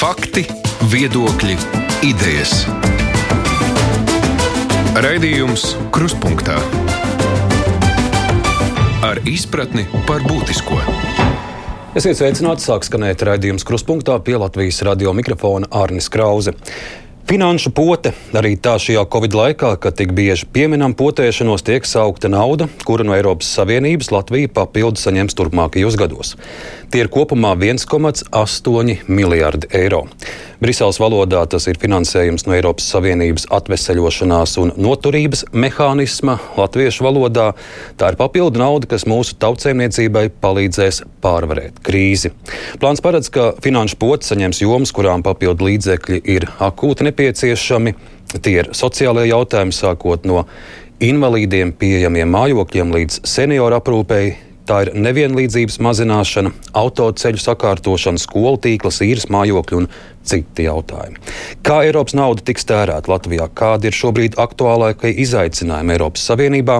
Fakti, viedokļi, idejas. Raidījums Krustpunktā ar izpratni par būtisko. Esiet sveicināti, sāk skanēt raidījums Krustpunktā pie Latvijas radio mikrofona Arnis Krause. Finanšu pote arī tā šajā Covid laikā, kad tik bieži pieminam potēšanos, tiek saukta nauda, kuru no Eiropas Savienības Latvija papildu saņems turpmākajos gados. Tie ir kopumā 1,8 miljardi eiro. Briseles valodā tas ir finansējums no Eiropas Savienības atveseļošanās un noturības mehānisma. Latviešu valodā tā ir papildu nauda, kas mūsu tautsēmniecībai palīdzēs pārvarēt krīzi. Plāns paredz, ka finanšu pots saņems jomas, kurām papildu līdzekļi ir akūti nepieciešami. Tie ir sociālajie jautājumi, sākot no invalīdiem pieejamiem mājokļiem līdz senioru aprūpei, Tā ir nevienlīdzības mazināšana, autoceļu sakārtošana, skolu tīkls, īres mājokļi un citi jautājumi. Kā Eiropas nauda tiks tērēta Latvijā? Kādi ir šobrīd aktuālākie izaicinājumi Eiropas Savienībā?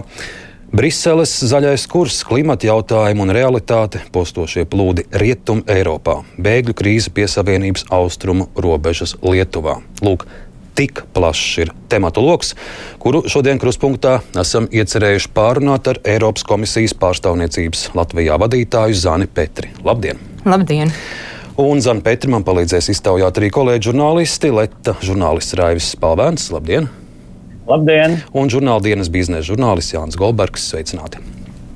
Briseles zaļais kurs, klimata jautājumi un realitāte, postošie plūdi Rietum Eiropā, bēgļu krīze pie Savienības austrumu robežas Lietuvā. Lūk, tik plašs ir tematu lokus, kuru šodien kruspunktā esam iecerējuši pārunāt ar Eiropas komisijas pārstāvniecības Latvijā vadītāju Zani Petri. Labdien! Labdien! Un Zana Petri man palīdzēs iztaujāt arī kolēģi žurnālisti Leta, žurnālists Raivis Spalvēns. Labdien! Labdien! Un žurnāla dienas biznesa žurnālists Jānis Golbergs. Sveicināti!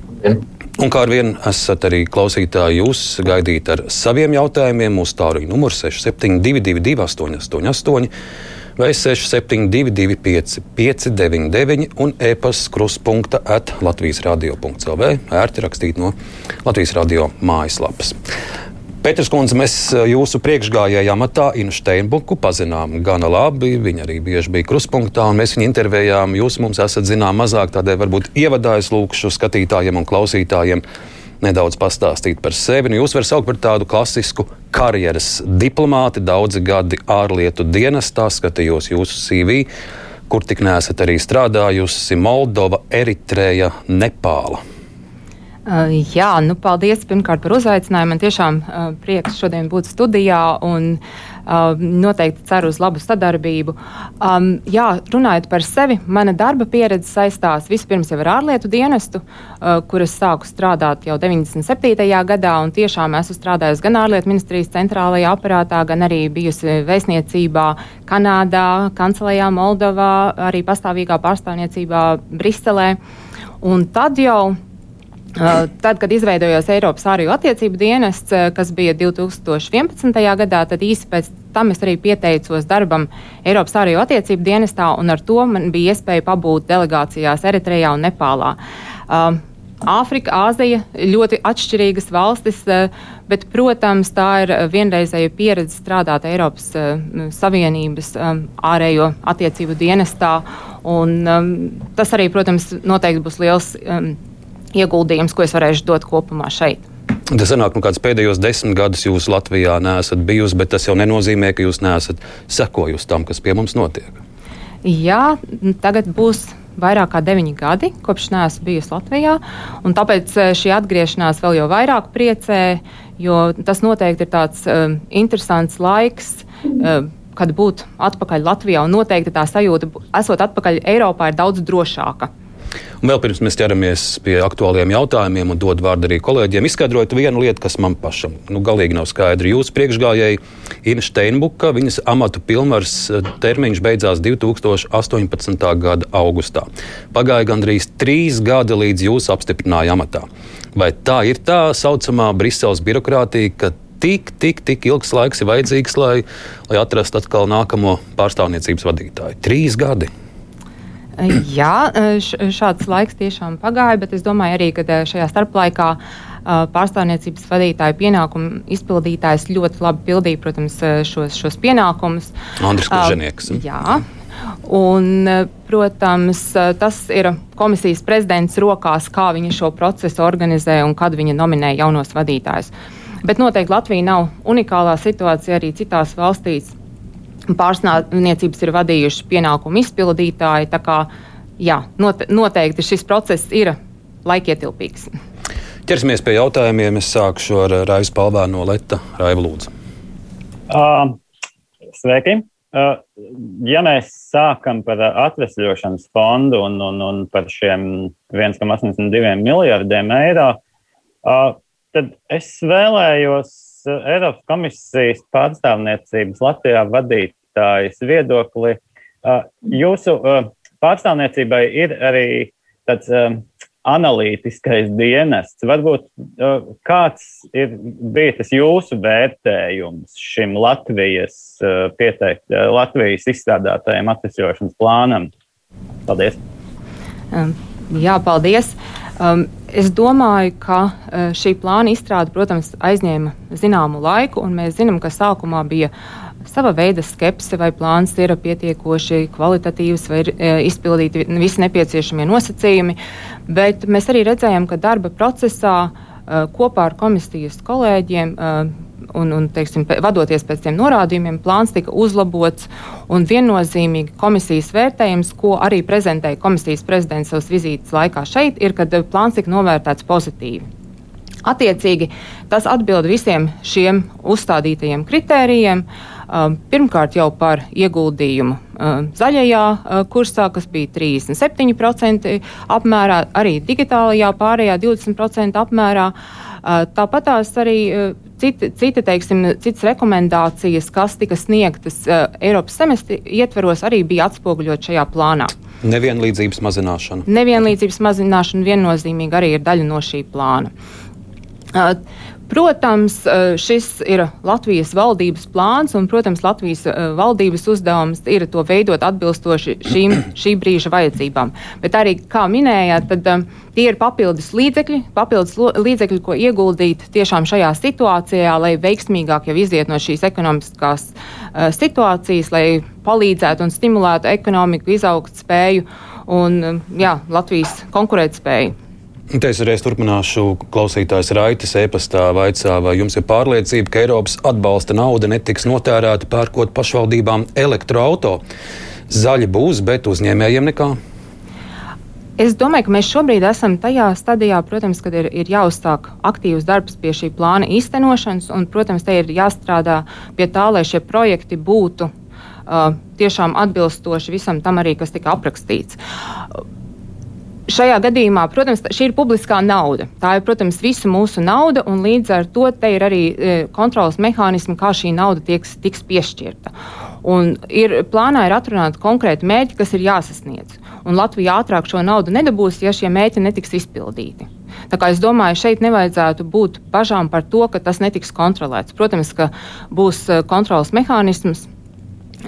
Labdien. Un kā ar vienu esat arī klausītāji, jūs gaidīt ar saviem jautājumiem. Mūsu tālruņa numurs 6722, 888 vai 6722, 559, un e-pasta kruspunkta at Latvijas radio.cl. ērti rakstīt no Latvijas radio mājaslapas. Pēters Kundze, mēs eh, jūsu priekšgājēju amatā Inu Steinbuku pazinām gana labi. Viņa arī bieži bija kruspunktā, un mēs viņu intervējām. Jūs mums esat zinām mazāk, tādēļ varbūt ievadājus lūkšu skatītājiem un klausītājiem nedaudz pastāstīt par sevi. Nu, jūs varat saukt par tādu klasisku karjeras diplomāti, daudzi gadi ārlietu dienestā, skatījos jūsu CV, kur tik neesat arī strādājusi Moldova, Eritreja, Nepāla. Uh, jā, nu, paldies pirmkārt par uzaicinājumu. Man tiešām uh, prieks šodien būt studijā un uh, noteikti ceru uz labu sadarbību. Um, jā, runājot par sevi, mana darba pieredze saistās vispirms ar ārlietu dienestu, uh, kuras sāku strādāt jau 97. gadā. Tiešām esmu strādājusi gan ārlietu ministrijas centrālajā aparātā, gan arī bijusi vēstniecībā Kanādā, Kancelējā, Moldovā, arī pastāvīgā pārstāvniecībā Briselē. Un tad jau tad, kad izveidojās Eiropas ārējo attiecību dienests, uh, kas bija 2011. gadā, tad īsi pēc tam es arī pieteicos darbam Eiropas ārējo attiecību dienestā, un ar to man bija iespēja pabūt delegācijās Eritrejā un Nepālā. Uh, Āfrika, Āzija ļoti atšķirīgas valstis, bet, protams, tā ir vienreizēja pieredze strādāt Eiropas Savienības um, ārējo attiecību dienestā. Un, um, tas arī, protams, noteikti būs liels um, ieguldījums, ko es varēšu dot kopumā šeit. Tas sanāk, nu, kāds pēdējos desmit gadus jūs Latvijā neesat bijusi, bet tas jau nenozīmē, ka jūs neesat sekojusi tam, kas pie mums notiek. Jā, tagad būs vairāk kā deviņi gadi, kopš neesmu bijusi Latvijā. Tāpēc eh, šī atgriešanās vēl jau vairāk priecē, jo tas noteikti ir tāds um, interesants laiks. Um, kad būt atpakaļ Latvijā, un noteikti tā sajūta, esot atpakaļ Eiropā, ir daudz drošāka. Un vēl pirms mēs ķeramies pie aktuāliem jautājumiem un dod vārdu arī kolēģiem, izskaidrojot vienu lietu, kas man pašam nu, galīgi nav skaidra. Jūsu priekšgājēji Ina Steinbuka, viņas amatu pilnvars eh, termiņš beidzās 2018. gada augustā. Pagāja gandrīz trīs gadi līdz jūsu apstiprināja amatā. Vai tā ir tā saucamā Briseles birokrātija, ka tik, tik, tik ilgs laiks ir vajadzīgs, lai, lai atrastu atkal nākamo pārstāvniecības vadītāju? Trīs gadi! Jā, šāds laiks tiešām pagāja, bet es domāju arī, ka šajā starplaikā pārstāvniecības vadītāja pienākumu izpildītājs ļoti labi pildīja, protams, šos, šos pienākumus. Andris Kurženieks. Jā. Un, protams, tas ir komisijas prezidents rokās, kā viņa šo procesu organizē un kad viņa nominē jaunos vadītājus. Bet noteikti Latvija nav unikālā situācija arī citās valstīs pārstāvniecības ir vadījuši pienākumu izpildītāji. Kā, jā, noteikti šis process ir laikietilpīgs. Ķersimies pie jautājumiem. Es sākšu ar Raivu Spalvēnu no Leta. Raiva Lūdzu. Uh, Sveiki! Ja mēs sākam par atvesļošanas fondu un, un, un par šiem 1,82 miljardiem eiro, tad es vēlējos Eiropas komisijas pārstāvniecības Latvijā vadītājas viedokli. Jūsu pārstāvniecībai ir arī tāds analītiskais dienests. Varbūt kāds ir bija tas jūsu vērtējums šim Latvijas pieteikt, Latvijas izstrādātajam atvesļošanas plānam? Paldies! Um, jā, paldies! Um, es domāju, ka uh, šī plāna izstrāde, protams, aizņēma zināmu laiku, un mēs zinām, ka sākumā bija sava veida skepse, vai plāns ir pietiekoši kvalitatīvs, vai ir e, izpildīti visi nepieciešamie nosacījumi. Bet mēs arī redzējām, ka darba procesā e, kopā ar komisijas kolēģiem. Un, un teiksim, vadoties pēc tiem norādījumiem, plāns tika uzlabots. Un viennozīmīgi komisijas vērtējums, ko arī prezentēja komisijas prezidents savas vizītes laikā šeit, ir, ka plāns tika novērtēts pozitīvi. Attiecīgi, tas atbild visiem šiem uzstādītajiem kritērijiem. Uh, pirmkārt, jau par ieguldījumu um, zaļajā uh, kursā, kas bija 37% apmērā, arī digitālajā pārējā 20% apmērā. Uh, tāpat tās arī uh, cita, cita, teiksim, citas rekomendācijas, kas tika sniegtas Eiropas semestri ietveros, arī bija atspoguļot šajā plānā. Nevienlīdzības mazināšana. Nevienlīdzības mazināšana viennozīmīgi arī ir daļa no šī plāna. Protams, eh, šis ir Latvijas valdības plāns, un, protams, Latvijas eh, valdības uzdevums ir to veidot atbilstoši šīm, šī brīža vajadzībām. Bet arī, kā minējāt, tad, um, tie ir papildus līdzekļi, papildus līdzekļi, ko ieguldīt tiešām šajā situācijā, lai veiksmīgāk jau iziet no šīs ekonomiskās uh, situācijas, lai palīdzētu un stimulētu ekonomiku, izaugt spēju un jā, Latvijas konkurētspēju. Te es reiz turpināšu klausītājs Raitas e-pastā vaicā, vai jums ir pārliecība, ka Eiropas atbalsta nauda netiks notērēta pērkot pašvaldībām elektroautorātu. Zaļi būs, bet uzņēmējiem nekā. Es domāju, ka mēs šobrīd esam tajā stadijā, protams, kad ir, ir jāuzsāk aktīvs darbs pie šī plāna īstenošanas, un, protams, te ir jāstrādā pie tā, lai šie projekti būtu uh, tiešām atbilstoši visam tam arī, kas tika aprakstīts. Uh, Šajā gadījumā, protams, šī ir publiskā nauda. Tā ir, protams, visa mūsu nauda, un līdz ar to te ir arī e, kontrolas mehānismi, kā šī nauda tieks, tiks piešķirta. Un ir, plānā ir atrunāti konkrēti mērķi, kas ir jāsasniedz. Un Latvija ātrāk šo naudu nedabūs, ja šie mērķi netiks izpildīti. Tā kā es domāju, šeit nevajadzētu būt bažām par to, ka tas netiks kontrolēts. Protams, ka būs e, kontrolas mehānisms.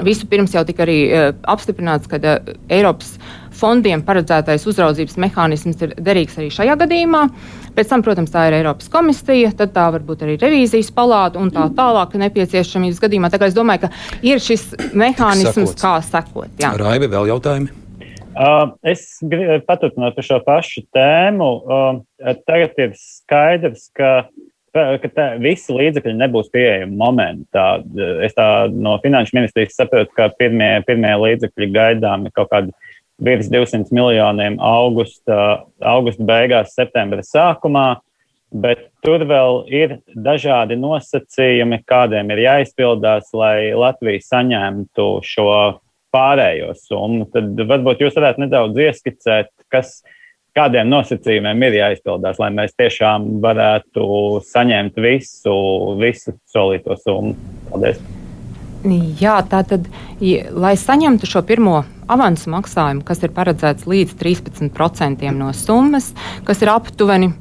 Vispirms jau tika arī uh, apstiprināts, ka uh, Eiropas fondiem paredzētais uzraudzības mehānisms ir derīgs arī šajā gadījumā. Pēc tam, protams, tā ir Eiropas komisija, tad tā var būt arī revīzijas palāta un tā tālāk nepieciešamības gadījumā. Tā kā es domāju, ka ir šis mehānisms, Sakots. kā sekot. Jā. Raivi, vēl jautājumi? Uh, es paturpinātu šo pašu tēmu. Uh, tagad ir skaidrs, ka ka tā, visi līdzekļi nebūs pieejami momentā. Es tā no finanšu ministrijas saprotu, ka pirmie, pirmie līdzekļi gaidāmi kaut kādi virs 200 miljoniem augusta, augusta beigās, septembra sākumā, bet tur vēl ir dažādi nosacījumi, kādiem ir jāizpildās, lai Latvija saņemtu šo pārējo summu. Tad varbūt jūs varētu nedaudz ieskicēt, kas, kādiem nosacījumiem ir jāizpildās, lai mēs tiešām varētu saņemt visu, visu solīto summu. Paldies! Jā, tā tad, ja, lai saņemtu šo pirmo avansu maksājumu, kas ir paredzēts līdz 13% no summas, kas ir aptuveni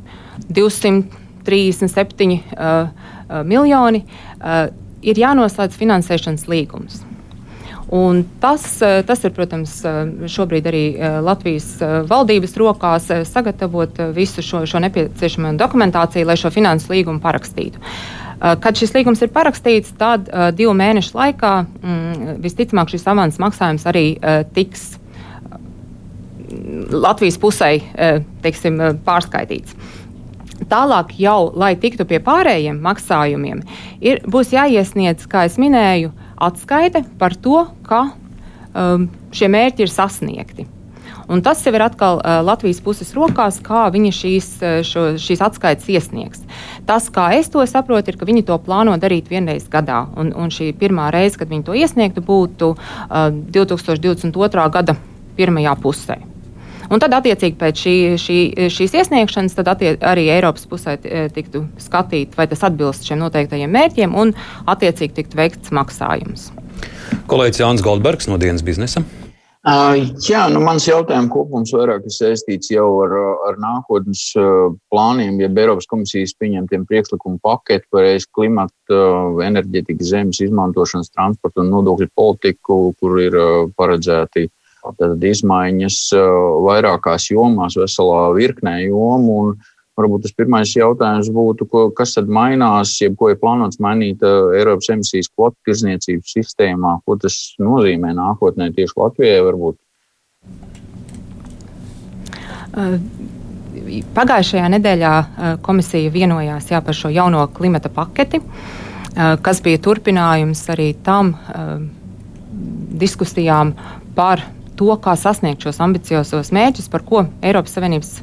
237 uh, miljoni, uh, ir jānoslēdz finansēšanas līgums. Un tas, tas ir, protams, šobrīd arī Latvijas valdības rokās sagatavot visu šo, šo nepieciešamo dokumentāciju, lai šo finansu līgumu parakstītu. Uh, kad šis līgums ir parakstīts, tad uh, divu mēnešu laikā mm, visticamāk šis avans maksājums arī uh, tiks Latvijas pusē teiksim, pārskaitīts. Tālāk, jau, lai tiktu pie pārējiem maksājumiem, ir, būs jāiesniedz, kā jau minēju, atskaite par to, ka um, šie mērķi ir sasniegti. Un tas jau ir atkal uh, Latvijas puses rokās, kā viņi šīs, šo, šīs atskaites iesniegs. Tas, kā es to saprotu, ir, ka viņi to plāno darīt vienreiz gadā. Un, un šī pirmā reize, kad viņi to iesniegtu, būtu uh, 2022. gada pirmajā pusē. Un tad, attiecīgi, pēc šī, šī, šīs iesniegšanas, attie, arī Eiropas pusē tiktu skatīt, vai tas atbilst šiem noteiktajiem mērķiem, un attiecīgi tiktu veikts maksājums. Kolēģis Jānis Goldbergs no dienas biznesa. Jā, nu mans jautājums kopums vairāk ir saistīts jau ar, ar nākotnes plāniem, ja Eiropas komisijas pieņemtiem priekšlikumu paketi par klimatu, uh, enerģetikas, zemes izmantošanas, transporta un nodokļu politiku, kur ir paredzēti tad izmaiņas vairākās jomās, veselā virknē jomu. Un, Varbūt tas pirmais jautājums būtu, ko, kas tad mainās, jeb ko ir plānots mainīt uh, Eiropas emisijas kvotu tirzniecības sistēmā, ko tas nozīmē nākotnē tieši Latvijai varbūt? Uh. Pagājušajā nedēļā uh, komisija vienojās jā, par šo jauno klimata paketi, uh, kas bija turpinājums arī tam diskusijām par to, kā sasniegt šos ambiciosos mērķus, par ko Eiropas Savienības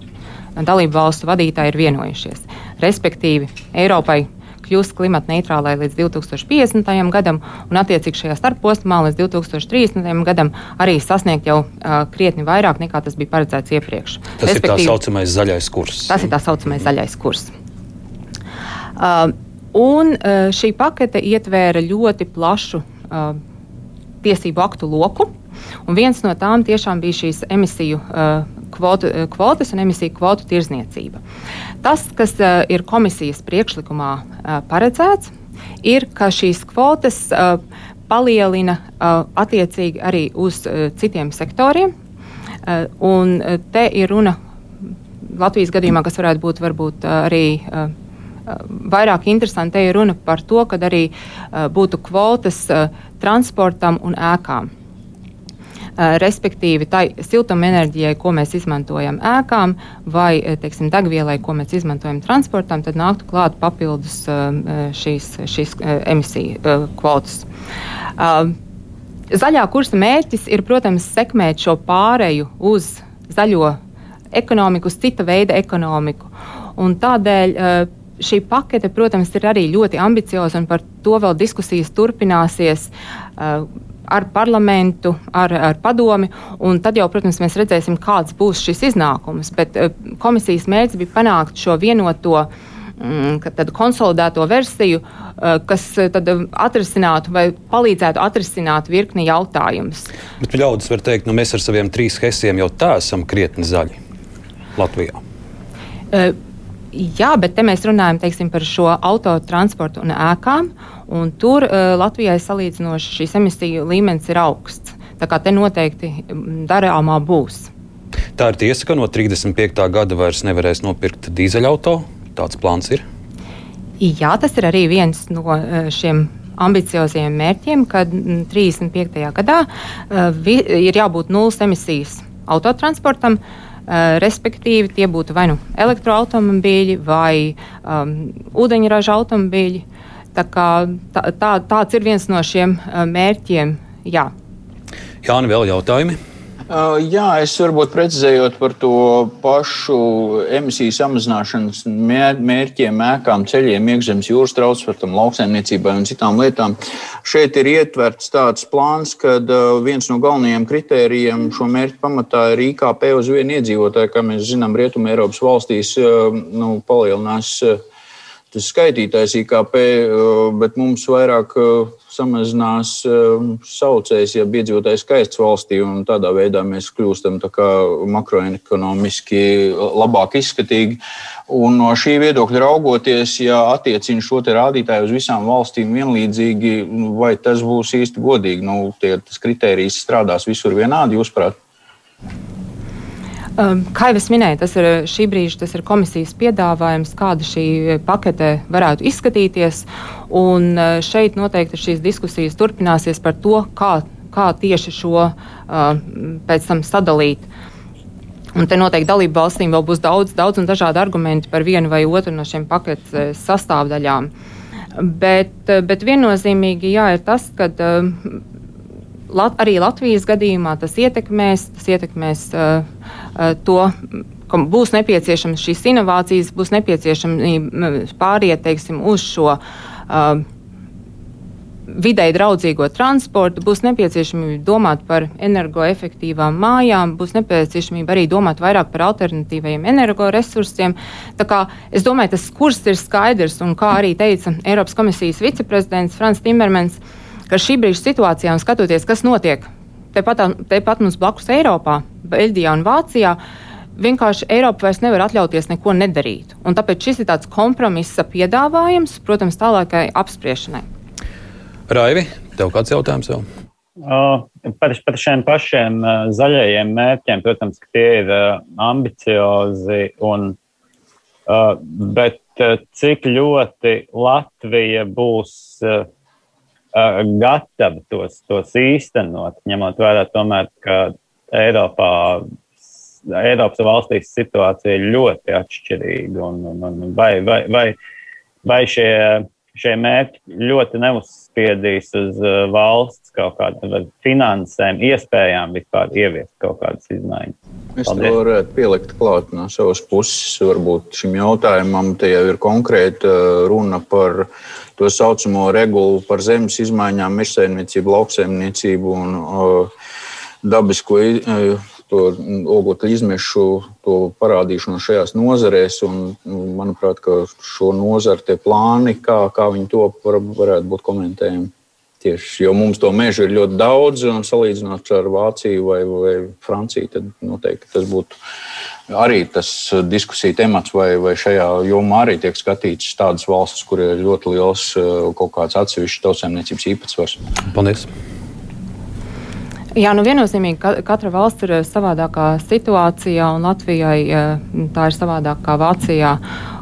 dalību valstu vadītāji ir vienojušies. Respektīvi, Eiropai kļūst klimata neitrālai līdz 2050. gadam, un attiecīgi šajā starposmā līdz 2030. gadam arī sasniegt jau uh, krietni vairāk nekā tas bija paredzēts iepriekš. Tas ir tā saucamais zaļais kurs. Tas ir tā saucamais zaļais kurs. Uh, un uh, šī pakete ietvēra ļoti plašu uh, tiesību aktu loku. Un viens no tām tiešām bija šīs emisiju uh, kvotu, uh, kvotas un emisiju kvotu tirzniecība. Tas, kas uh, ir komisijas priekšlikumā uh, paredzēts, ir, ka šīs kvotas palielina attiecīgi arī uz citiem sektoriem. Un te ir runa Latvijas gadījumā, kas varētu būt varbūt, arī. Vairāk interesanti. Te ir runa par to, ka arī būtu kvotas transportam un ēkām. Uh, respektīvi, tai siltumenerģijai, ko mēs izmantojam ēkām, vai uh, teiksim, degvielai, ko mēs izmantojam transportam, tad nāktu klāt papildus uh, šīs, šīs emisiju kvotas. Zaļā kursa mērķis ir, protams, sekmēt šo pāreju uz zaļo ekonomiku, uz cita veida ekonomiku. Un tādēļ šī pakete, protams, ir arī ļoti ambicioza, un par to vēl diskusijas turpināsies. Ar parlamentu, ar, ar padomi. Tad jau, protams, mēs redzēsim, kāds būs šis iznākums. Bet uh, komisijas mērķis bija panākt šo vienoto. Mm, tādu konsolidēto versiju, uh, kas tad atrisinātu vai palīdzētu atrisināt virkni jautājumus. Bet ļaudis var teikt, ka nu, mēs ar saviem trīs hesiem jau tā esam krietni zaļi Latvijā. Uh, Jā, bet te mēs runājam teiksim, par šo autotransportu un ēkām. Un tur uh, Latvijai salīdzinoši šīs emisiju līmenis ir augsts. Tā kā te noteikti darāmā būs. Tā ir tiesa, ka no 35. gada vairs nevarēs nopirkt dīzeļauto. Tāds plāns ir. Jā, tas ir arī viens no uh, šiem ambicioziem mērķiem, ka 35. gadā uh, vi, ir jābūt nulles emisijas autotransportam. Uh, respektīvi, tie būtu vai nu elektroautomobīļi vai um, ūdeņraža automobīļi. Tā kā, tā, tā, tāds ir viens no šiem uh, mērķiem. Jā, Jāni, vēl jautājumi? Uh, jā, es varbūt precizējot par to pašu emisiju samazināšanas mērķiem, ēkām, ceļiem, iekšzemes jūras transportam, lauksaimniecībai un citām lietām. Šeit ir ietverts tāds plāns, ka uh, viens no galvenajiem kritērijiem šo mērķu pamatā ir IKP uz vienu iedzīvotāju. Kā mēs zinām, Rietumē Eiropas valstīs uh, nu, palielinās tas skaitītājs IKP, bet mums vairāk samazinās um, saucējs, ja iedzīvotājs skaists valstī, un tādā veidā mēs kļūstam makroekonomiski labāk izskatīgi. Un no šī viedokļa raugoties, ja attiecina šo rādītāju uz visām valstīm vienlīdzīgi, vai tas būs īsti godīgi? Nu, tie, tas kritērijs strādās visur vienādi, jūsuprāt? Um, kā jau es minēju, tas ir šī brīža tas ir komisijas piedāvājums, kāda šī pakete varētu izskatīties. Un uh, šeit noteikti šīs diskusijas turpināsies par to, kā, kā tieši šo uh, pēc tam sadalīt. Un te noteikti dalību valstīm vēl būs daudz, daudz un dažādi argumenti par vienu vai otru no šiem paketes uh, sastāvdaļām. Bet, bet viennozīmīgi jā, ir tas, ka Lat arī Latvijas gadījumā tas ietekmēs, tas ietekmēs uh, uh, to, ka būs nepieciešams šīs inovācijas, būs nepieciešams pāriet teiksim, uz šo. Uh, videi draudzīgo transportu, būs nepieciešamība domāt par energoefektīvām mājām, būs nepieciešamība arī domāt vairāk par alternatīvajiem energoresursiem. Es domāju, tas kurs ir skaidrs, un kā arī teica Eiropas komisijas viceprezidents Frans Timermans, ka šī brīža situācijā un skatoties, kas notiek tepat, tepat mums blakus Eiropā, Beļģijā un Vācijā, vienkārši Eiropa vairs nevar atļauties neko nedarīt. Un tāpēc šis ir tāds kompromisa piedāvājums, protams, tālākai apspriešanai. Raivi, tev kāds jautājums vēl? Uh, par, par šiem pašiem uh, zaļajiem mērķiem, protams, ka tie ir uh, ambiciozi, un, bet cik ļoti Latvija būs uh, gatava tos, tos īstenot, ņemot vērā tomēr, ka Eiropā, Eiropas valstīs situācija ir ļoti atšķirīga, un, un, un vai, vai, vai, vai šie šie mērķi ļoti neuzspiedīs uz uh, valsts kaut kādām finansēm, iespējām vispār ieviest kaut kādas izmaiņas. Es to varētu pielikt klāt no savas puses. Varbūt šim jautājumam te jau ir konkrēta uh, runa par to saucamo regulu par zemes izmaiņām, mežsaimniecību, lauksaimniecību un uh, dabisko uh, to ogļu izmešu to parādīšanos šajās nozarēs. Un, manuprāt, šo nozaru tie plāni, kā, kā viņi to var, varētu būt komentējami. Tieši, jo mums to mežu ir ļoti daudz, un salīdzinot ar Vāciju vai, vai Franciju, tad noteikti tas būtu arī tas diskusija temats, vai, vai šajā jomā arī tiek skatīts tādas valstis, kur ir ļoti liels kaut kāds atsevišķs tautsēmniecības īpatsvars. Paldies! Jā, nu viennozīmīgi ka, katra valsts ir eh, savādākā situācijā, un Latvijai eh, tā ir savādāk kā Vācijā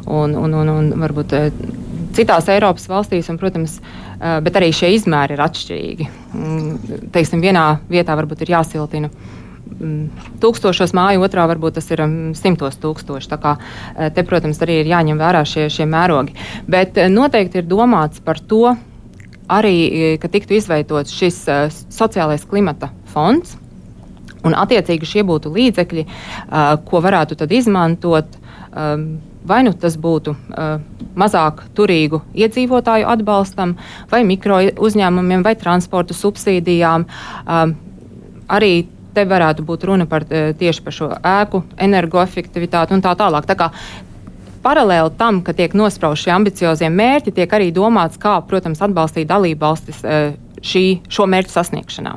un, un, un, un varbūt eh, citās Eiropas valstīs, un, protams, bet arī šie izmēri ir atšķirīgi. Mm, teiksim, vienā vietā varbūt ir jāsiltina mm, tūkstošos māju, otrā varbūt tas ir mm, simtos tūkstoši. Tā kā te, protams, arī ir jāņem vērā šie, šie mērogi. Bet noteikti ir domāts par to, arī, ka tiktu izveidots šis sociālais klimata fonds. Un, attiecīgi, šie būtu līdzekļi, uh, ko varētu izmantot. Um, vai nu tas būtu uh, mazāk turīgu iedzīvotāju atbalstam, vai mikro uzņēmumiem, vai transporta subsīdijām. Um, arī te varētu būt runa par uh, tieši par šo ēku energoefektivitāti un tā tālāk. Tā kā paralēli tam, ka tiek nosprausti šie ambiciozie mērķi, tiek arī domāts, kā, protams, atbalstīt dalību valstis uh, šī, šo mērķu sasniegšanā.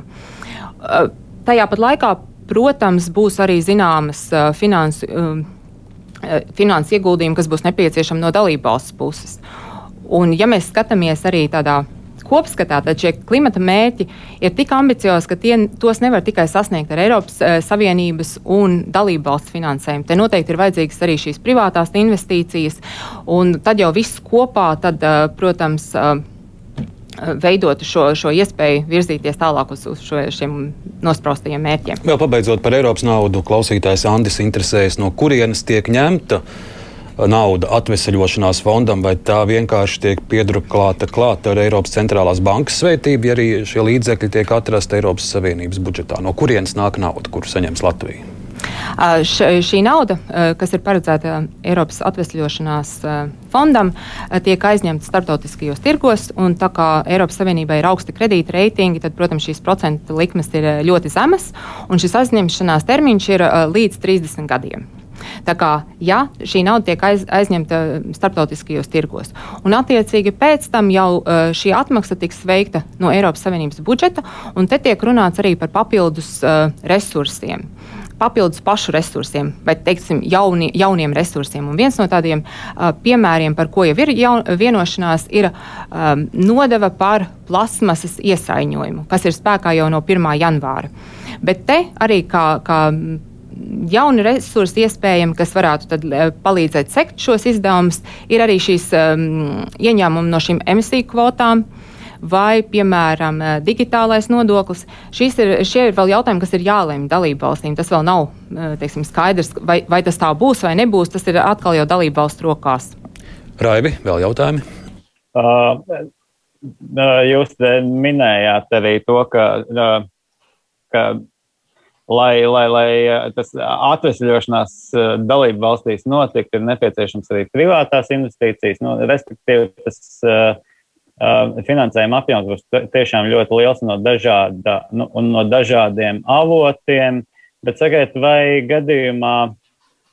Tajā pat laikā, protams, būs arī zināmas finansu, finansu ieguldījumi, kas būs nepieciešami no dalībvalsts puses. Un, ja mēs skatāmies arī tādā kopskatā, tad šie klimata mērķi ir tik ambiciozi, ka tie, tos nevar tikai sasniegt ar Eiropas uh, Savienības un dalību valsts finansējumu. Te noteikti ir vajadzīgas arī šīs privātās investīcijas, un tad jau viss kopā, tad, protams, uh, veidot šo, šo iespēju virzīties tālāk uz, uz šo, šiem nospraustajiem mērķiem. Vēl pabeidzot par Eiropas naudu, klausītājs Andris interesējas, no kurienes tiek ņemta nauda atvesaļošanās fondam, vai tā vienkārši tiek piedruklāta klāta ar Eiropas centrālās bankas svētību, ja arī šie līdzekļi tiek atrasti Eiropas Savienības budžetā. No kurienes nāk nauda, kuru saņems Latvija? Š, šī nauda, kas ir paredzēta Eiropas atvesļošanās fondam, tiek aizņemta starptautiskajos tirgos. Tā kā Eiropas Savienībai ir augsti kredīta reitingi, tad, protams, šīs procentu likmes ir ļoti zemas, un šis aizņemšanās termiņš ir līdz 30 gadiem. Tā kā ja, šī nauda tiek aiz, aizņemta starptautiskajos tirgos, un attiecīgi pēc tam jau šī atmaksa tiks veikta no Eiropas Savienības budžeta, un te tiek runāts arī par papildus uh, resursiem papildus pašu resursiem, vai teiksim, jauni, jauniem resursiem. Un viens no tādiem uh, piemēriem, par ko jau ir jaun, vienošanās, ir um, nodeva par plasmasas iesaiņojumu, kas ir spēkā jau no 1. janvāra. Bet te arī kā, kā jauni resursi iespējami, kas varētu tad, palīdzēt sekt šos izdevumus, ir arī šīs um, ieņēmumi no šīm emisiju kvotām. Uh, vai, piemēram, eh, digitālais nodoklis. Šīs ir, šie ir vēl jautājumi, kas ir jālemj dalību valstīm. Tas vēl nav eh, teiksim, skaidrs, vai, vai tas tā būs vai nebūs. Tas ir atkal jau dalību valstu rokās. Raivi, vēl jautājumi? Uh, jūs minējāt arī to, ka uh, ka, lai, lai, lai tas atvesļošanās dalību valstīs notiktu, ir nepieciešams arī privātās investīcijas, nu, respektīvi tas uh, finansējuma apjoms būs tiešām ļoti liels no, dažāda, nu, no dažādiem avotiem. Bet sakiet, vai gadījumā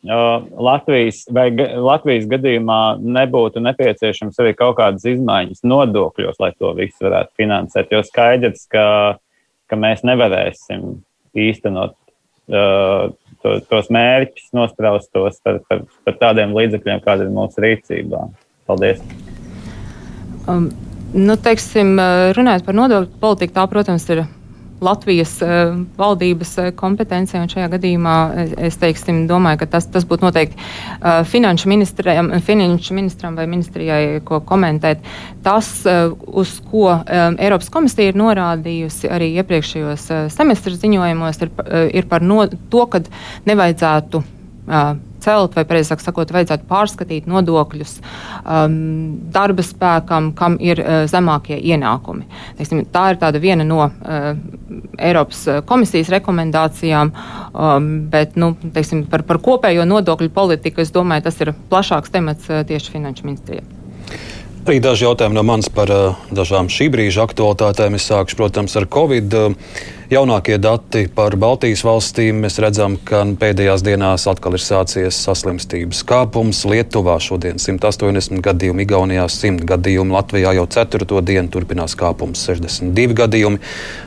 Latvijas, vai Latvijas gadījumā nebūtu nepieciešams arī kaut kādas izmaiņas nodokļos, lai to visu varētu finansēt? Jo skaidrs, ka, ka mēs nevarēsim īstenot uh, to, tos mērķus, nospraustos par, par, par tādiem līdzekļiem, kāda ir mūsu rīcībā. Paldies! Um, nu, teiksim, runājot par nodokļu politiku, tā, protams, ir Latvijas uh, valdības kompetencija. Šajā gadījumā es teiksim, domāju, ka tas, tas būtu noteikti uh, finanšu, finanšu ministram vai ministrijai, ko komentēt. Tas, uh, uz ko um, Eiropas komisija ir norādījusi arī iepriekšējos semestra ziņojumos, ir, ir par no, to, ka nevajadzētu celt, vai precīzāk sakot, vajadzētu pārskatīt nodokļus um, darba spēkam, kam ir uh, zemākie ienākumi. Teiksim, tā ir viena no uh, Eiropas komisijas rekomendācijām, um, bet nu, teiksim, par, par kopējo nodokļu politiku es domāju, tas ir plašāks temats uh, tieši Finanšu ministrijai. Arī daži jautājumi no manis par uh, dažām šī brīža aktualitātēm. Es sākšu, protams, ar Covid. Uh, Jaunākie dati par Baltijas valstīm mēs redzam, ka pēdējās dienās atkal ir sācies saslimstības kāpums. Lietuvā šodien 180 gadījumi, Igaunijā 100 gadījumi, Latvijā jau 4. dienu turpinās kāpums 62 gadījumi.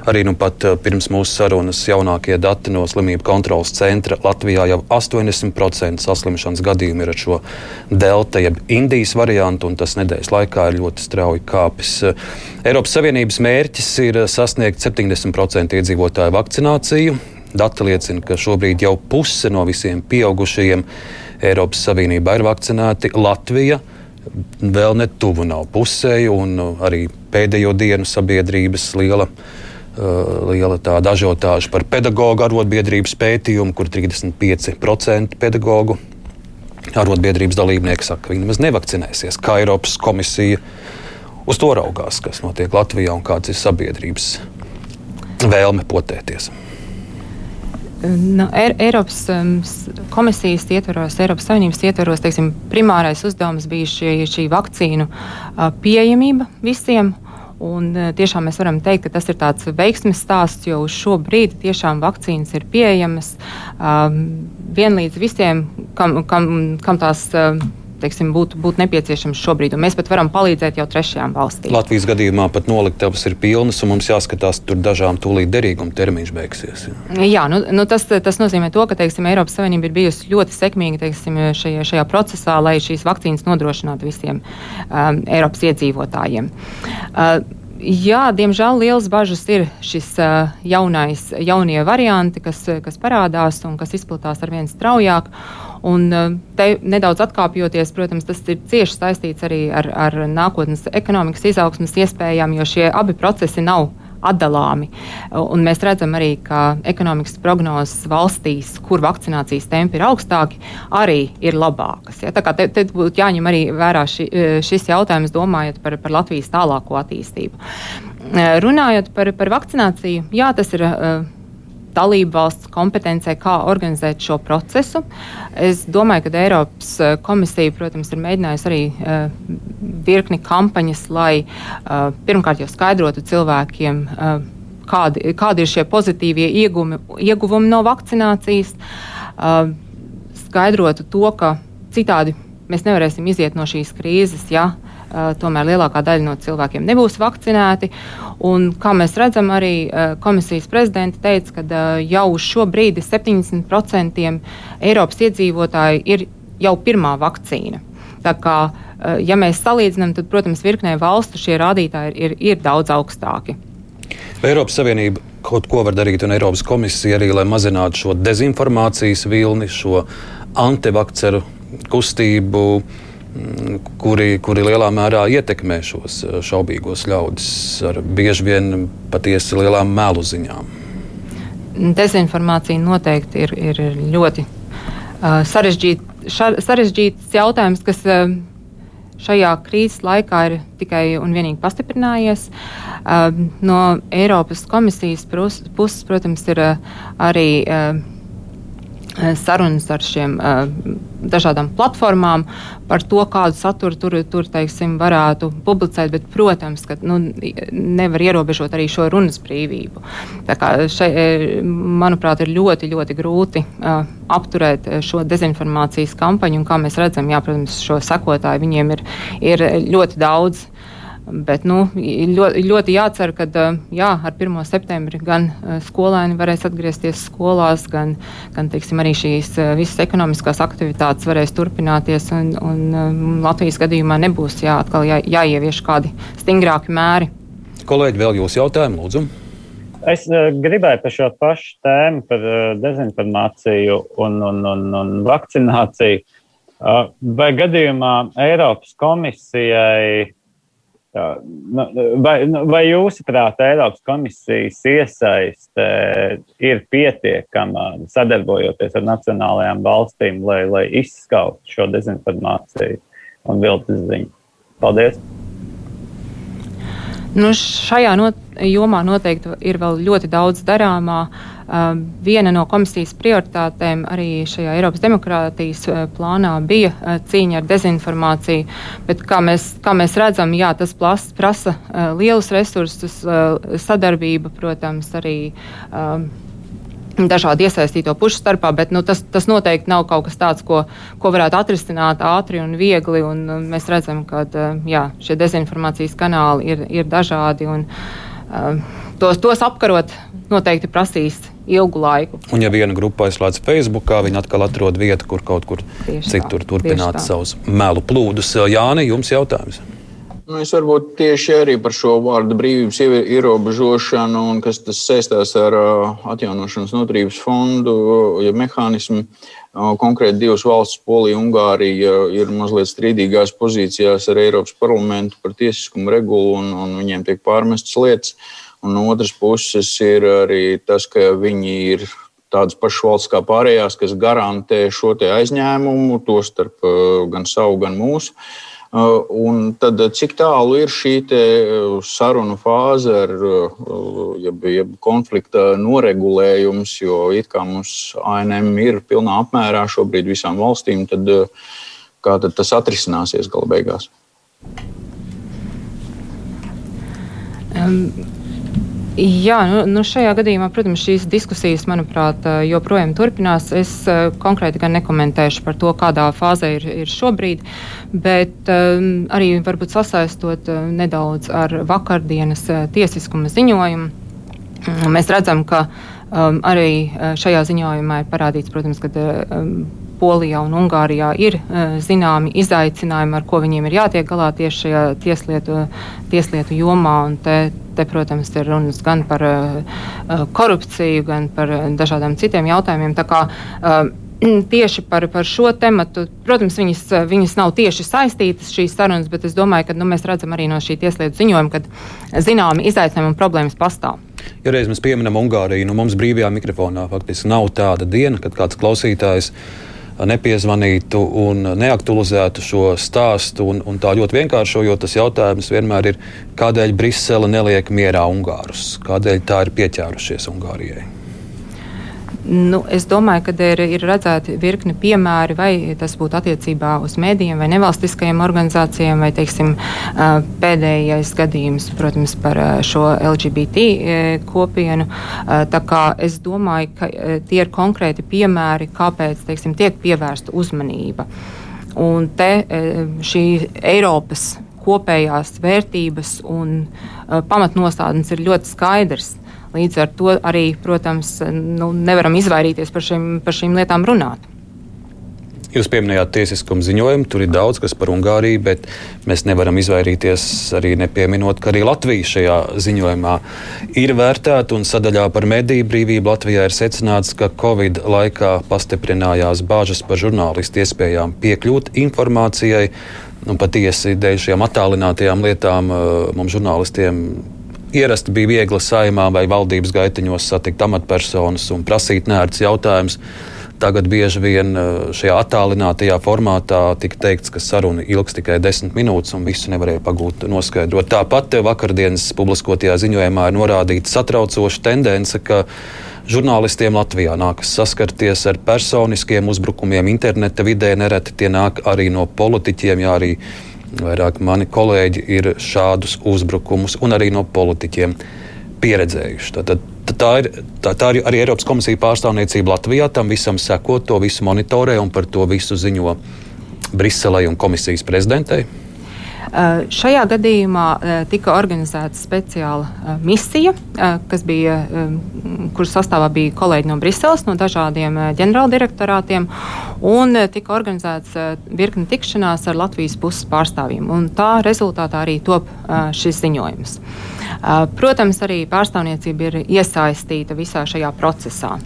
Arī nu pat eh, pirms mūsu sarunas jaunākie dati no slimību kontrolas centra Latvijā jau 80% saslimšanas gadījumu ir ar šo delta jeb Indijas variantu, un tas nedēļas laikā ir ļoti strauji kāpis. Eiropas Savienības mērķis ir sasniegt 70% iedzīvotāju iedzīvotāju vakcināciju. Dati liecina, ka šobrīd jau puse no visiem pieaugušajiem Eiropas Savienībā ir vakcinēti. Latvija vēl netuvu nav pusēji, un arī pēdējo dienu sabiedrības liela. Uh, liela tāda ažiotāža par pedagoģu arotbiedrības pētījumu, kur 35% pedagoģu arotbiedrības dalībnieki saka, ka viņi nemaz nevakcinēsies. Kā Eiropas komisija uz to raugās, kas notiek Latvijā un kāds ir sabiedrības vēlme potēties? No, er, Eiropas um, komisijas ietvaros, Eiropas Savienības ietvaros, teiksim, primārais uzdevums bija šī, šī vakcīnu uh, pieejamība visiem. Un, uh, tiešām mēs varam teikt, ka tas ir tāds veiksmes stāsts, jo uz šo brīdi tiešām vakcīnas ir pieejamas um, vienlīdz visiem, kam, kam, kam tās. Uh, teiksim, būtu, būtu nepieciešams šobrīd. Un mēs pat varam palīdzēt jau trešajām valstīm. Latvijas gadījumā pat noliktavas ir pilnas, un mums jāskatās, tur dažām tūlīt derīguma termiņš beigsies. Jā, jā nu, nu tas, tas nozīmē to, ka teiksim, Eiropas Savienība ir bijusi ļoti sekmīga teiksim, šajā, šajā procesā, lai šīs vakcīnas nodrošinātu visiem um, Eiropas iedzīvotājiem. Uh, Jā, diemžēl liels bažas ir šis uh, jaunais, jaunie varianti, kas, kas parādās un kas izplatās ar vien straujāk. Un te nedaudz atkāpjoties, protams, tas ir cieši saistīts arī ar, ar nākotnes ekonomikas izaugsmas iespējām, jo šie abi procesi nav atdalāmi. Un mēs redzam arī, ka ekonomikas prognozes valstīs, kur vakcinācijas tempi ir augstāki, arī ir labākas. Ja? Te, te būtu jāņem arī vērā ši, šis jautājums, domājot par, par Latvijas tālāko attīstību. Runājot par, par vakcināciju, jā, tas ir dalību valsts kompetencē, kā organizēt šo procesu. Es domāju, ka Eiropas eh, komisija, protams, ir mēģinājusi arī uh, virkni kampaņas, lai uh, pirmkārt jau skaidrotu cilvēkiem. Kādi, kādi ir šie pozitīvie iegumi, ieguvumi no vakcinācijas, skaidrotu to, ka citādi mēs nevarēsim iziet no šīs krīzes, ja tomēr lielākā daļa no cilvēkiem nebūs vakcinēti. Un, kā mēs redzam, arī komisijas prezidents teica, ka jau uz šo brīdi 70% Eiropas iedzīvotāji ir jau pirmā vakcīna. Tā kā, ja mēs salīdzinām, tad, protams, virknē valstu šie rādītāji ir, ir, ir daudz augstāki. Vai Eiropas Savienība kaut ko var darīt, un Eiropas komisija arī, lai mazinātu šo dezinformācijas vilni, šo antivakceru kustību, uh, kuri, kuri lielā mērā ietekmē šos eh, šaubīgos ļaudis ar bieži vien patiesi lielām melu ziņām. Dezinformācija noteikti ir, ir ļoti uh, sarežģīt, šar, sarežģīts jautājums, kas uh, šajā krīzes laikā ir tikai un vienīgi pastiprinājies. No Eiropas komisijas puses, protams, ir arī Eh, sarunas ar šiem uh, dažādām platformām par to, kādu saturu tur, tur teiksim, varētu publicēt. Bet, protams, ka nu, nevar ierobežot arī šo runas brīvību. Šai, eh, manuprāt, ir ļoti, ļoti grūti uh, apturēt šo dezinformācijas kampaņu. Kā mēs redzam, jā, protams, šo sekotāju viņiem ir, ir ļoti daudz. Bet nu, ļoti, ļoti jācer, ka jā, ar 1. septembri gan skolēni varēs atgriezties skolās, gan, gan teiksim, arī šīs visas ekonomiskās aktivitātes varēs turpināties. Un, un Latvijas gadījumā nebūs jā, jā, jāievieš kādi stingrāki mēri. Kolēģi, vēl jūs jautājumu, lūdzu. Es uh, gribēju par šo pašu tēmu, par uh, dezinformāciju un, un, un, un vakcināciju. Uh, vai gadījumā Eiropas komisijai vai, nu, vai jūsuprāt, Eiropas komisijas iesaiste ir pietiekama sadarbojoties ar nacionālajām valstīm, lai, lai izskaustu šo dezinformāciju un viltus ziņu? Paldies! Nu, šajā not jomā noteikti ir vēl ļoti daudz darāmā. Uh, viena no komisijas prioritātēm arī šajā Eiropas demokrātijas uh, plānā bija uh, cīņa ar dezinformāciju. Bet, kā, mēs, kā mēs redzam, jā, tas plas, prasa uh, lielus resursus, sadarbība, protams, arī. Uh, dažādu iesaistīto pušu starpā, bet nu, tas, tas noteikti nav kaut kas tāds, ko, ko varētu atrisināt ātri un viegli. Un, un mēs redzam, ka jā, šie dezinformācijas kanāli ir, ir dažādi. Un, uh, tos, tos apkarot noteikti prasīs ilgu laiku. Un, ja viena grupa aizslēdz Facebook, viņi atkal atrod vietu, kur kaut kur tieši citur tā, turpināt savus melu plūdus. Jāni, jums jautājums? Nu, es varbūt tieši arī par šo vārdu brīvības ierobežošanu, un kas tas saistās ar atjaunošanas noturības fondu, ja mehānismu. Konkrēti divas valsts, Polija un Ungārija, ir mazliet strīdīgās pozīcijās ar Eiropas parlamentu par tiesiskumu regulu, un, un viņiem tiek pārmestas lietas. Un no otras puses ir arī tas, ka viņi ir tādas pašas valsts kā pārējās, kas garantē šo aizņēmumu, to starp gan savu, gan mūsu. Uh, Uh, un tad, cik tālu ir šī uh, sarunu fāze ar uh, jeb, jeb konflikta noregulējums, jo it kā mums ANM ir pilnā apmērā šobrīd visām valstīm, tad kā tad tas atrisināsies gala beigās? Um, Jā, nu, nu šajā gadījumā, protams, šīs diskusijas, manuprāt, joprojām turpinās. Es konkrēti gan nekomentēšu par to, kādā fāzē ir, ir šobrīd, bet um, arī varbūt sasaistot nedaudz ar vakardienas tiesiskuma ziņojumu. Mēs redzam, ka um, arī šajā ziņojumā ir parādīts, protams, ka um, Polijā un Ungārijā ir uh, zināmi izaicinājumi, ar ko viņiem ir jātiek galā tieši šajā tieslietu, tieslietu jomā. Te, te, protams, ir runas gan par uh, korupciju, gan par dažādiem citiem jautājumiem. Tā kā, Tieši par, par šo tematu, protams, viņas, viņas nav tieši saistītas šīs sarunas, bet es domāju, ka nu, mēs redzam arī no šī tieslietu ziņojuma, ka zināmi izaicinājumi un problēmas pastāv. Ja reiz mēs pieminam Ungāriju, nu mums brīvajā mikrofonā faktiski nav tāda diena, kad kāds klausītājs nepiezvanītu un neaktualizētu šo stāstu. Un, un tā ļoti vienkāršojot, tas jautājums vienmēr ir, kādēļ Brisele neliek mierā Ungārus? Kādēļ tā ir pieķērušies Ungārijai? Nu, es domāju, ka ir, ir redzēti virkni piemēri, vai tas būtu attiecībā uz mēdījiem vai nevalstiskajiem organizācijām, vai teiksim, pēdējais gadījums, protams, par šo LGBT kopienu. Es domāju, ka tie ir konkrēti piemēri, kāpēc teiksim, tiek pievērsta uzmanība. Un te šī Eiropas kopējās vērtības un pamatnostādnes ir ļoti skaidrs. Līdz ar to arī, protams, nu, nevaram izvairīties par šīm, par šīm lietām runāt. Jūs pieminējāt tiesiskumu ziņojumu, tur ir daudz kas par Ungāriju, bet mēs nevaram izvairīties arī nepieminot, ka arī Latvija šajā ziņojumā ir vērtēta un sadaļā par mediju brīvību Latvijā ir secināts, ka Covid laikā pastiprinājās bāžas par žurnālistu iespējām piekļūt informācijai. Nu, patiesi dēļ šiem attālinātajām lietām eh, mums žurnālistiem Ierasti bija viegli saimā vai valdības gaitiņos satikt amatpersonas un prasīt nērts jautājumus. Tagad bieži vien šajā attālinātajā formātā tika teikts, ka saruna ilgs tikai desmit minūtes un visu nevarēja pagūt noskaidrot. Tāpat vakardienas publiskotajā ziņojumā ir norādīta satraucoša tendence, ka Žurnālistiem Latvijā nākas saskarties ar personiskiem uzbrukumiem interneta vidē. Nereti tie nāk arī no politiķiem, jā, arī vairāk mani kolēģi ir šādus uzbrukumus un arī no politiķiem pieredzējuši. Tad, tad, tā, ir, tā, tā ir arī Eiropas komisija pārstāvniecība Latvijā. Tam visam seko, to visu monitorē un par to visu ziņo Briselei un komisijas prezidentei. Eh, šajā gadījumā eh, tika organizēta speciāla eh, misija, kas bija, kuras sastāvā bija kolēģi no Briseles, no dažādiem ģenerāldirektorātiem, un tika organizēts virkni tikšanās ar Latvijas puses pārstāvjiem. Tā rezultātā arī top šis ziņojums. Protams, arī pārstāvniecība ir iesaistīta visā šajā procesā.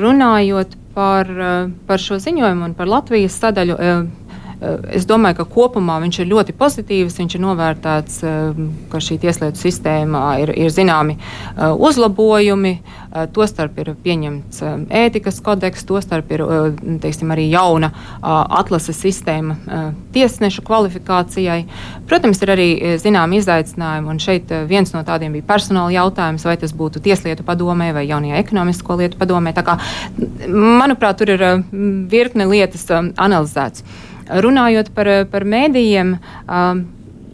Runājot par, par šo ziņojumu un par Latvijas sadaļu, es domāju, ka kopumā viņš ir ļoti pozitīvs. Viņš ir novērtēts, eh, ka šī tieslietu sistēmā ir, ir zināmi eh, uzlabojumi. Tostarp ir pieņemts ētikas kodeks, tostarp ir teiksim, arī jauna atlases sistēma tiesnešu kvalifikācijai. Protams, ir arī zināmi izaicinājumi, un šeit viens no tādiem bija personāla jautājums, vai tas būtu tieslietu padomē vai jaunajā ekonomisko lietu padomē. Kā, manuprāt, tur ir virkne lietas analizētas. Runājot par, par mēdījiem. Um,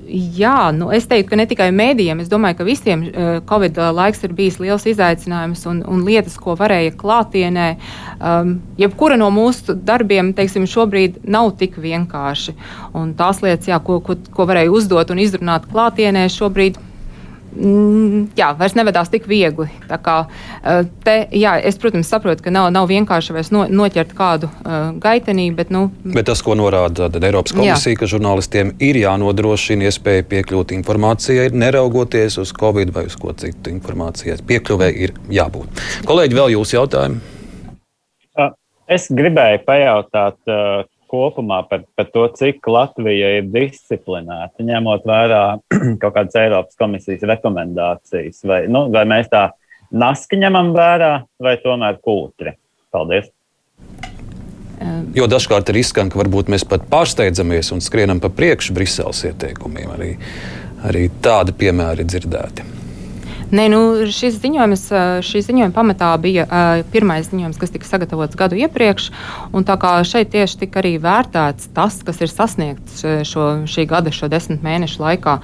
Jā, nu es teiktu, ka ne tikai mēdījiem. Es domāju, ka visiem uh, Covid laiks ir bijis liels izaicinājums un, un lietas, ko varēja klātienē. Um, jebkura no mūsu darbiem, teiksim, šobrīd nav tik vienkārši. Un tās lietas, jā, ko, ko, ko varēja uzdot un izrunāt klātienē, šobrīd jā, vairs nevedās tik viegli. Kā, eh, te, jā, es, protams, saprotu, ka nav, nav vienkārši vairs no, noķert kādu uh, gaitenī, bet, nu, bet tas, ko norāda Eiropas komisija, jā. ka žurnālistiem ir jānodrošina iespēja piekļūt informācijai, neraugoties uz Covid vai uz ko citu informācijai. Piekļuvē ir jābūt. Kolēģi, vēl jūs jautājumi? Es gribēju pajautāt, kopumā par, par to, cik Latvija ir disciplinēta, ņemot vērā kaut kādas Eiropas komisijas rekomendācijas, vai, nu, vai mēs tā naski ņemam vērā, vai tomēr kūtri. Paldies! Jo dažkārt ir izskan, ka varbūt mēs pat pārsteidzamies un skrienam pa priekšu Briseles ieteikumiem. Arī, arī tādi piemēri dzirdēti. Nē, nu, šis ziņojums, šī ziņojuma pamatā bija uh, pirmais ziņojums, kas tika sagatavots gadu iepriekš. Šeit tieši tika arī vērtēts tas, kas ir sasniegts šo, šī gada, šo desmit mēnešu laikā.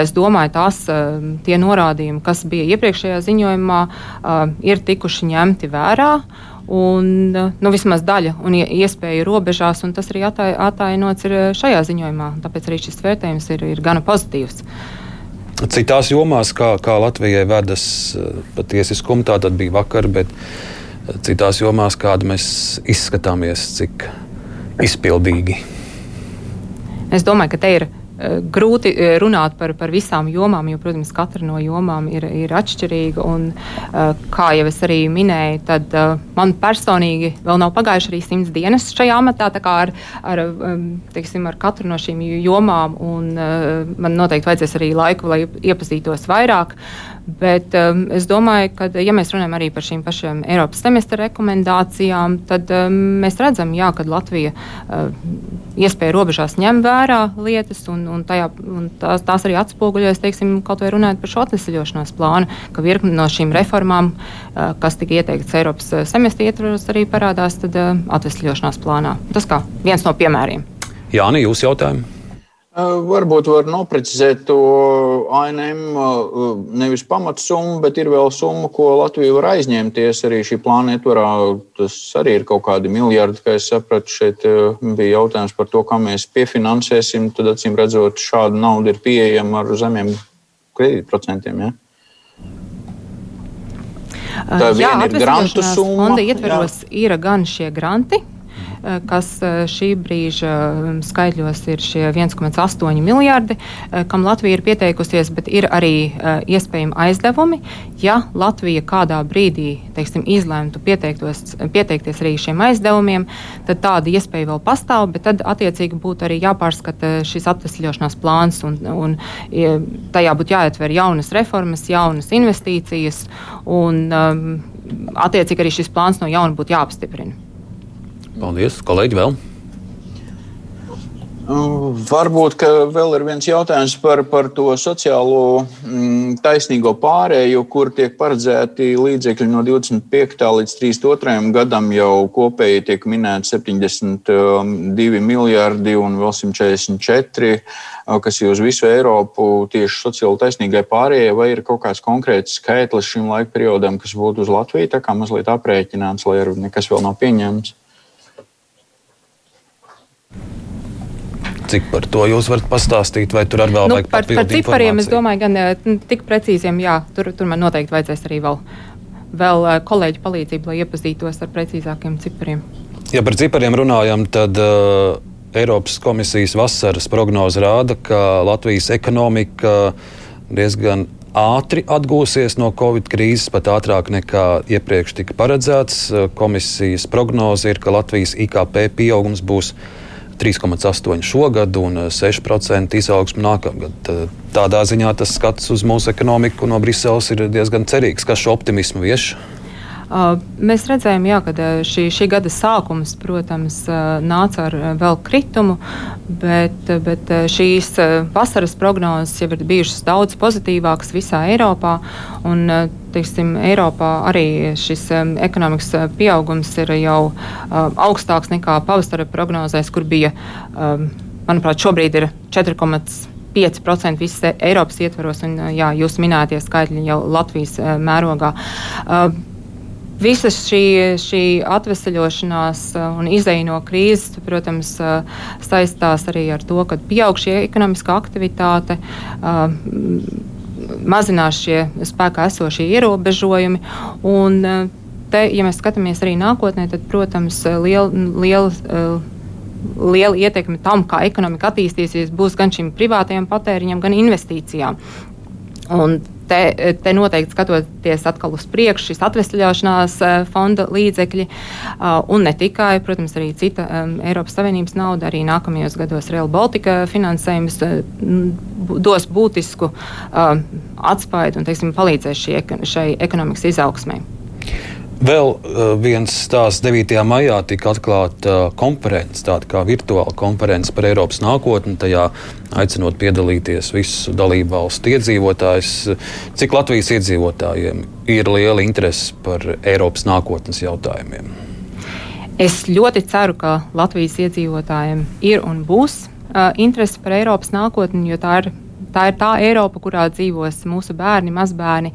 Es domāju, tās uh, tie norādījumi, kas bija iepriekšējā ziņojumā, uh, ir tikuši ņemti vērā. Un, nu, vismaz daļa un iespēja robežās, un tas arī attainots šajā ziņojumā. Tāpēc arī šis vērtējums ir, ir gana pozitīvs. Uh, Citās jomās, kā, kā Latvijai vedas eh, patiesiskumu, tā tad bija vakar, bet eh, citās jomās, kāda mēs izskatāmies, cik izpildīgi. Es domāju, ka te ir grūti eh, runāt par, par visām jomām, jo, protams, katra no jomām ir, ir atšķirīga. Un, eh, kā jau es arī minēju, tad man personīgi vēl nav pagājuši arī simts dienas šajā amatā, tā kā ar, ar, teiksim, ar katru no šīm jomām. Un, man noteikti vajadzēs arī laiku, lai iepazītos vairāk. Bet um, es domāju, ka, ja mēs runājam arī par šīm pašām Eiropas semestra rekomendācijām, tad um, mēs redzam, jā, ka Latvija uh, iespēja robežās ņem vērā lietas, un, un, tajā, un tās, tās arī atspoguļojas, teiksim, kaut vai runājot par šo atvesļošanās plānu, ka virkni no šīm reformām, uh, kas tika ieteiktas Eiropas uh, semestra ietvaros, arī parādās tad, uh, atvesļošanās plānā. Tas kā viens no piemēriem. Jāni, jūs jautājumi? Varbūt var noprecizēt to ANM nevis pamatsummu, bet ir vēl summa, ko Latvija var aizņemties arī šī plāna ietvarā. Tas arī ir kaut kādi miljardi, kā es sapratu. Šeit bija jautājums par to, kā mēs piefinansēsim. Tad, acīm redzot, šāda nauda ir pieejama ar zemiem kredītprocentiem. Ja? Tā jā, ir grantu summa. Fonda ietveros jā. ir gan šie granti, kas eh, šī brīža mm, skaitļos ir šie 1,8 miljardi, eh, kam Latvija ir pieteikusies, bet ir arī iespējami aizdevumi. Ja Latvija kādā brīdī teiksim, izlemtu pieteikties arī šiem aizdevumiem, tad tāda iespēja vēl pastāv, bet tad attiecīgi būtu arī jāpārskata šis atvesļošanās plāns un, un tajā būtu jāietver jaunas reformas, jaunas investīcijas. Un, um, attiecīgi arī šis plāns no jauna būtu jāapstiprina. Paldies, kolēģi, vēl! Nu, varbūt vēl ir viens jautājums par, par to sociālo mm, taisnīgo pārēju, kur tiek paredzēti līdzekļi no 25. līdz 32. gadam jau kopēji tiek minēti 72 miljardi un vēl 144, kas ir uz visu Eiropu tieši sociāli taisnīgai pārējai, vai ir kaut kāds konkrēts skaitlis šim laika periodam, kas būtu uz Latviju, tā kā mazliet aprēķināts, lai arī nekas vēl nav pieņemts. Cik par to jūs varat pastāstīt, vai tur arī vēl nu, vajag par, par cipariem? Es domāju, gan eh, tik precīziem, jā, tur, tur man noteikti vajadzēs arī vēl, vēl eh, kolēģi palīdzību, lai iepazītos ar precīzākiem cipariem. Ja par cipariem runājam, tad uh, Eiropas komisijas vasaras prognoze rāda, ka Latvijas ekonomika diezgan ātri atgūsies no Covid krīzes, pat ātrāk nekā iepriekš tika paredzēts. Komisijas prognoze ir, ka Latvijas IKP pieaugums būs 3,8% šogad un 6% izaugsmu nākamgad. Tādā ziņā tas skats uz mūsu ekonomiku no Briseles ir diezgan cerīgs. Kas šo optimismu vieš? Mēs redzējām, jā, ka šī, šī gada sākums, protams, nāca ar vēl kritumu, bet, bet šīs vasaras prognozes jau ir bijušas daudz pozitīvākas visā Eiropā. Un, teiksim, Eiropā arī šis ekonomikas pieaugums ir jau augstāks nekā pavasara prognozēs, kur bija, manuprāt, šobrīd ir 4,5%. 5% visas Eiropas ietvaros, un jā, jūs minētie skaitļi jau Latvijas mērogā. Visa šī, šī atvesaļošanās uh, un izēja no krīzes, protams, uh, saistās arī ar to, ka pieaug šī ekonomiskā aktivitāte, uh, mazinās šie spēkā esošie ierobežojumi. Un, te, ja mēs skatāmies arī nākotnē, tad, protams, liela. liela liela ietekme tam, kā ekonomika attīstīsies, būs gan šim privātajam patēriņam, gan investīcijām. Un te, te noteikti skatoties atkal uz priekšu, šis atvesļošanās eh, fonda līdzekļi, eh, un ne tikai, protams, arī cita Eiropas Savienības nauda, arī nākamajos gados Real Baltica finansējums uh, dos būtisku atspaidu un, teiksim, palīdzēs šie, šai ekonomikas izaugsmai. Vēl uh, viens stāsts 9. maijā tika atklāta uh, konference, tāda kā virtuāla konference par Eiropas nākotni. Tajā aicinot piedalīties visu dalību valstu iedzīvotājus. Cik Latvijas iedzīvotājiem ir liela interese par Eiropas nākotnes jautājumiem? Es ļoti ceru, ka Latvijas iedzīvotājiem ir un būs uh, interese par Eiropas nākotni, jo tā ir tā ir tā Eiropa, kurā dzīvos mūsu bērni, mazbērni.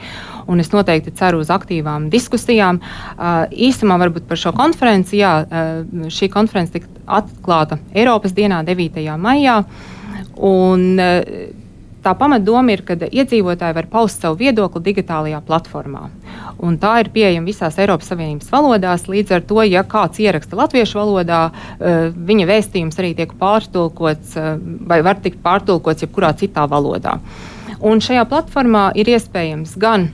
Un es noteikti ceru uz aktīvām diskusijām. Uh, īsumā varbūt par šo konferenci. Jā, uh, šī konference tika atklāta Eiropas dienā, 9. maijā. Un, uh, tā pamatdoma ir, ka iedzīvotāji var paust savu viedokli digitālajā platformā. Un tā ir pieejama visās Eiropas Savienības valodās. Līdz ar to, ja kāds ieraksta latviešu valodā, eh, viņa vēstījums arī tiek pārtulkots eh, vai var tikt pārtulkots jebkurā citā valodā. Un šajā platformā ir iespējams gan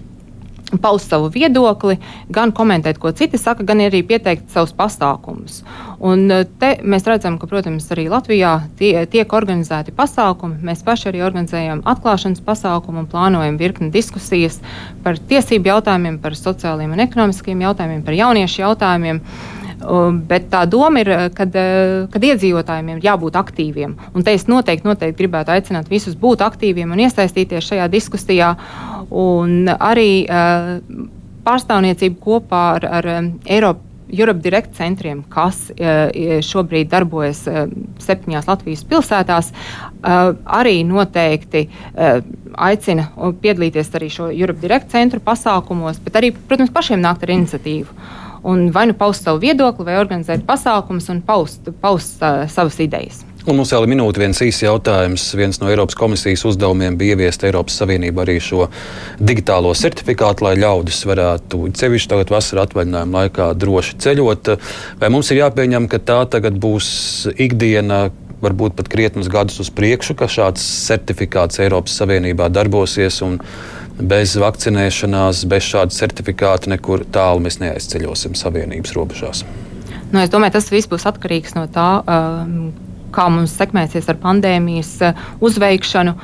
paust savu viedokli, gan komentēt, ko citi saka, gan arī pieteikt savus pasākumus. Un eh, te mēs redzam, ka, protams, arī Latvijā tie, tiek organizēti pasākumi. Mēs paši arī organizējam atklāšanas pasākumu un plānojam virkni diskusijas par tiesību jautājumiem, par sociāliem un ekonomiskiem jautājumiem, par jauniešu jautājumiem. Bet tā doma ir, kad, eh, kad iedzīvotājiem ir jābūt aktīviem. Un te es noteikti, noteikti gribētu aicināt visus būt aktīviem un iesaistīties šajā diskusijā. Un arī uh, pārstāvniecību kopā ar, ar Eiropu. Europe Direct centriem, kas šobrīd darbojas septiņās Latvijas pilsētās, arī noteikti aicina piedalīties arī šo Europe Direct centru pasākumos, bet arī, protams, pašiem nākt ar iniciatīvu. Un vai nu paust savu viedokli, vai organizēt pasākumus un paust, paust uh, savas idejas. Un mums vēl ir minūte viens īsts jautājums. Viens no Eiropas komisijas uzdevumiem bija ieviest Eiropas Savienību arī šo digitālo certifikātu, lai ļaudis varētu cevišķi tagad vasarā atvaļinājuma laikā droši ceļot. Vai mums ir jāpieņem, ka tā tagad būs ikdiena, varbūt pat krietnus gadus uz priekšu, ka šāds certifikāts Eiropas Savienībā darbosies? Bez vakcinēšanās, bez šāda certifikāta nekur tālu mēs neaizceļosim Savienības robežās. Nu, es domāju, tas viss būs atkarīgs no tā, kā mums sekmēsies ar pandēmijas uzveikšanu.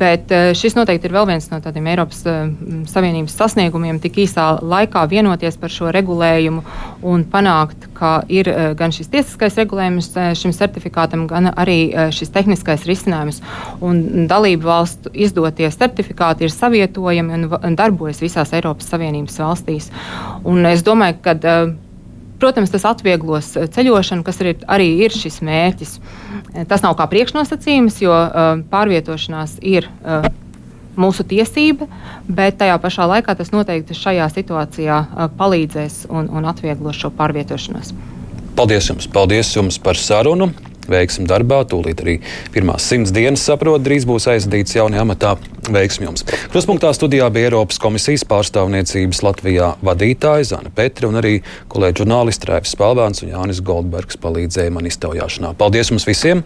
Bet šis noteikti ir vēl viens no tādiem Eiropas Savienības sasniegumiem, tik īsā laikā vienoties par šo regulējumu un panākt, ka ir gan šis tiesiskais regulējums šim certifikātam, gan arī šis tehniskais risinājums. Un dalību valstu izdotie certifikāti ir savietojami un darbojas visās Eiropas Savienības valstīs. Un es domāju, ka Protams, tas atvieglos ceļošanu, kas ir, arī ir šis mērķis. Tas nav kā priekšnosacījums, jo uh, pārvietošanās ir mūsu tiesība, bet tajā pašā laikā tas noteikti šajā situācijā palīdzēs un, un atvieglos šo pārvietošanos. Paldies jums, paldies jums par sarunu! Veiksim darbā. Tūlīt arī pirmās simts dienas, saprot, drīz būs aizdīts jaunajā amatā. Veiksim jums! Kruspunktā studijā bija Eiropas komisijas pārstāvniecības Latvijā vadītāja Zana Petra un arī kolēģi žurnālisti Rēvis Spalvāns un Jānis Goldbergs palīdzēja man iztaujāšanā. Paldies jums visiem!